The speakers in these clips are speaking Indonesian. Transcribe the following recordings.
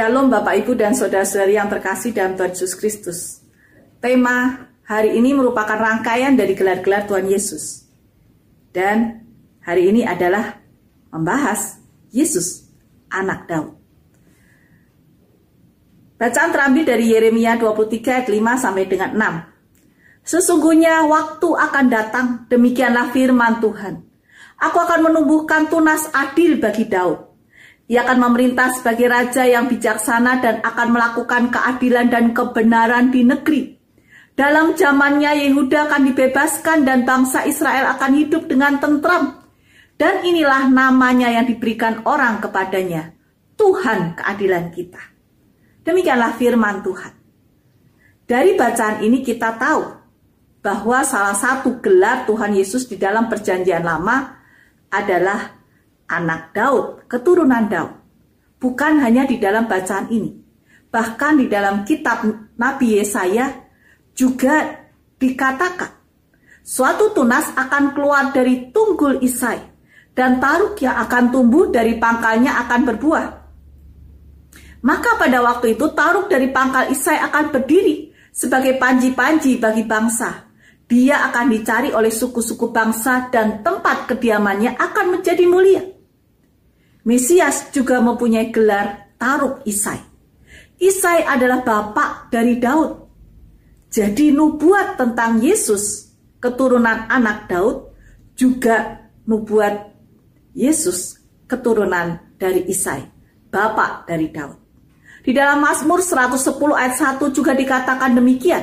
Shalom Bapak Ibu dan Saudara-saudari yang terkasih dalam Tuhan Yesus Kristus. Tema hari ini merupakan rangkaian dari gelar-gelar Tuhan Yesus. Dan hari ini adalah membahas Yesus, anak Daud. Bacaan terambil dari Yeremia 23 ayat 5 sampai dengan 6. Sesungguhnya waktu akan datang, demikianlah firman Tuhan. Aku akan menumbuhkan tunas adil bagi Daud ia akan memerintah sebagai raja yang bijaksana dan akan melakukan keadilan dan kebenaran di negeri. Dalam zamannya Yehuda akan dibebaskan dan bangsa Israel akan hidup dengan tentram. Dan inilah namanya yang diberikan orang kepadanya. Tuhan keadilan kita. Demikianlah firman Tuhan. Dari bacaan ini kita tahu bahwa salah satu gelar Tuhan Yesus di dalam perjanjian lama adalah anak Daud, keturunan Daud. Bukan hanya di dalam bacaan ini, bahkan di dalam kitab Nabi Yesaya juga dikatakan suatu tunas akan keluar dari tunggul Isai dan taruk yang akan tumbuh dari pangkalnya akan berbuah. Maka pada waktu itu taruk dari pangkal Isai akan berdiri sebagai panji-panji bagi bangsa. Dia akan dicari oleh suku-suku bangsa dan tempat kediamannya akan menjadi mulia. Mesias juga mempunyai gelar Taruk Isai. Isai adalah bapak dari Daud. Jadi nubuat tentang Yesus, keturunan anak Daud, juga nubuat Yesus, keturunan dari Isai, bapak dari Daud. Di dalam Mazmur 110 ayat 1 juga dikatakan demikian.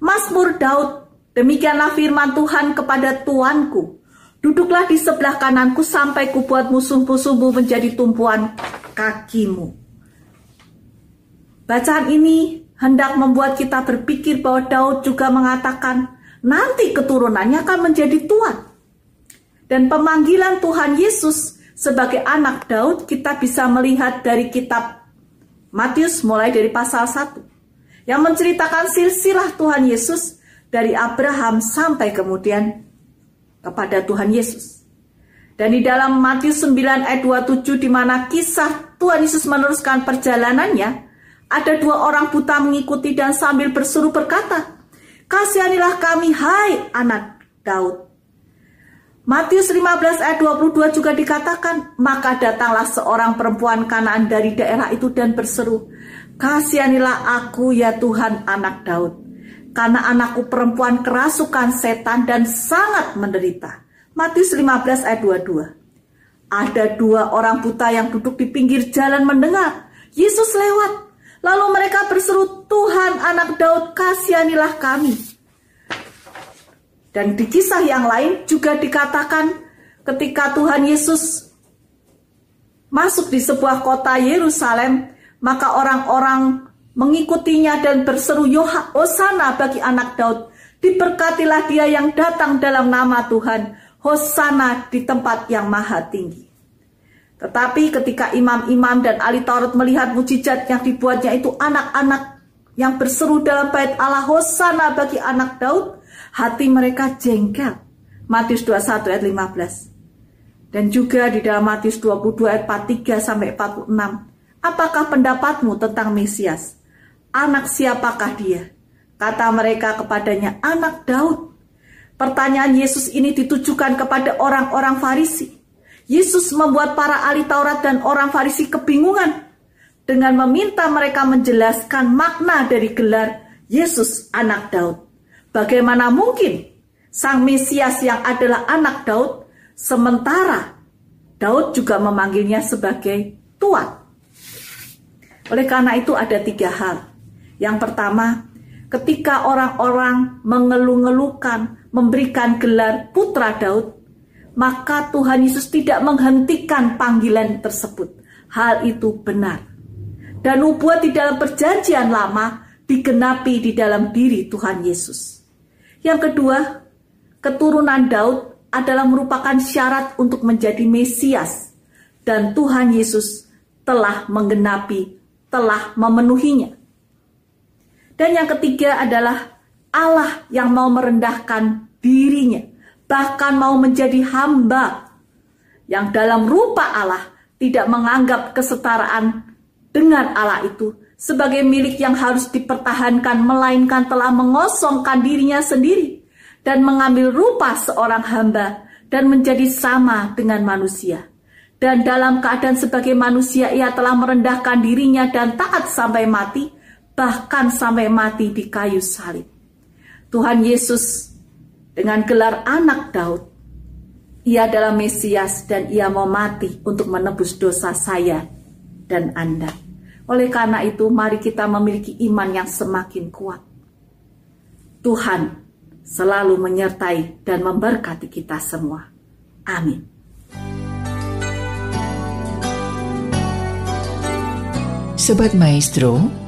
Mazmur Daud, demikianlah firman Tuhan kepada Tuanku, Duduklah di sebelah kananku sampai kubuat musuh-musuhmu menjadi tumpuan kakimu. Bacaan ini hendak membuat kita berpikir bahwa Daud juga mengatakan nanti keturunannya akan menjadi tuan. Dan pemanggilan Tuhan Yesus sebagai anak Daud kita bisa melihat dari kitab Matius mulai dari pasal 1 yang menceritakan silsilah Tuhan Yesus dari Abraham sampai kemudian kepada Tuhan Yesus. Dan di dalam Matius 9 ayat 27 di mana kisah Tuhan Yesus meneruskan perjalanannya, ada dua orang buta mengikuti dan sambil berseru berkata, Kasihanilah kami, hai anak Daud. Matius 15 ayat 22 juga dikatakan, maka datanglah seorang perempuan kanaan dari daerah itu dan berseru, Kasihanilah aku ya Tuhan anak Daud karena anakku perempuan kerasukan setan dan sangat menderita. Matius 15 ayat 22. Ada dua orang buta yang duduk di pinggir jalan mendengar. Yesus lewat. Lalu mereka berseru, Tuhan anak Daud kasihanilah kami. Dan di kisah yang lain juga dikatakan ketika Tuhan Yesus masuk di sebuah kota Yerusalem, maka orang-orang mengikutinya dan berseru Hosana bagi anak Daud. Diberkatilah dia yang datang dalam nama Tuhan. Hosana di tempat yang maha tinggi. Tetapi ketika imam-imam dan ahli Taurat melihat mujizat yang dibuatnya itu anak-anak yang berseru dalam bait Allah Hosana bagi anak Daud, hati mereka jengkel. Matius 21 ayat 15. Dan juga di dalam Matius 22 ayat 43 sampai 46. Apakah pendapatmu tentang Mesias? Anak siapakah dia? Kata mereka kepadanya, anak Daud. Pertanyaan Yesus ini ditujukan kepada orang-orang Farisi. Yesus membuat para ahli Taurat dan orang Farisi kebingungan dengan meminta mereka menjelaskan makna dari gelar Yesus anak Daud. Bagaimana mungkin sang Mesias yang adalah anak Daud sementara Daud juga memanggilnya sebagai Tuan. Oleh karena itu ada tiga hal yang pertama, ketika orang-orang mengeluh-ngeluhkan, memberikan gelar putra Daud, maka Tuhan Yesus tidak menghentikan panggilan tersebut. Hal itu benar. Dan nubuat di dalam perjanjian lama digenapi di dalam diri Tuhan Yesus. Yang kedua, keturunan Daud adalah merupakan syarat untuk menjadi Mesias. Dan Tuhan Yesus telah menggenapi, telah memenuhinya. Dan yang ketiga adalah Allah yang mau merendahkan dirinya, bahkan mau menjadi hamba yang dalam rupa Allah tidak menganggap kesetaraan dengan Allah itu sebagai milik yang harus dipertahankan, melainkan telah mengosongkan dirinya sendiri dan mengambil rupa seorang hamba dan menjadi sama dengan manusia. Dan dalam keadaan sebagai manusia, ia telah merendahkan dirinya dan taat sampai mati, bahkan sampai mati di kayu salib. Tuhan Yesus dengan gelar anak Daud, ia adalah Mesias dan ia mau mati untuk menebus dosa saya dan Anda. Oleh karena itu, mari kita memiliki iman yang semakin kuat. Tuhan selalu menyertai dan memberkati kita semua. Amin. Sobat Maestro,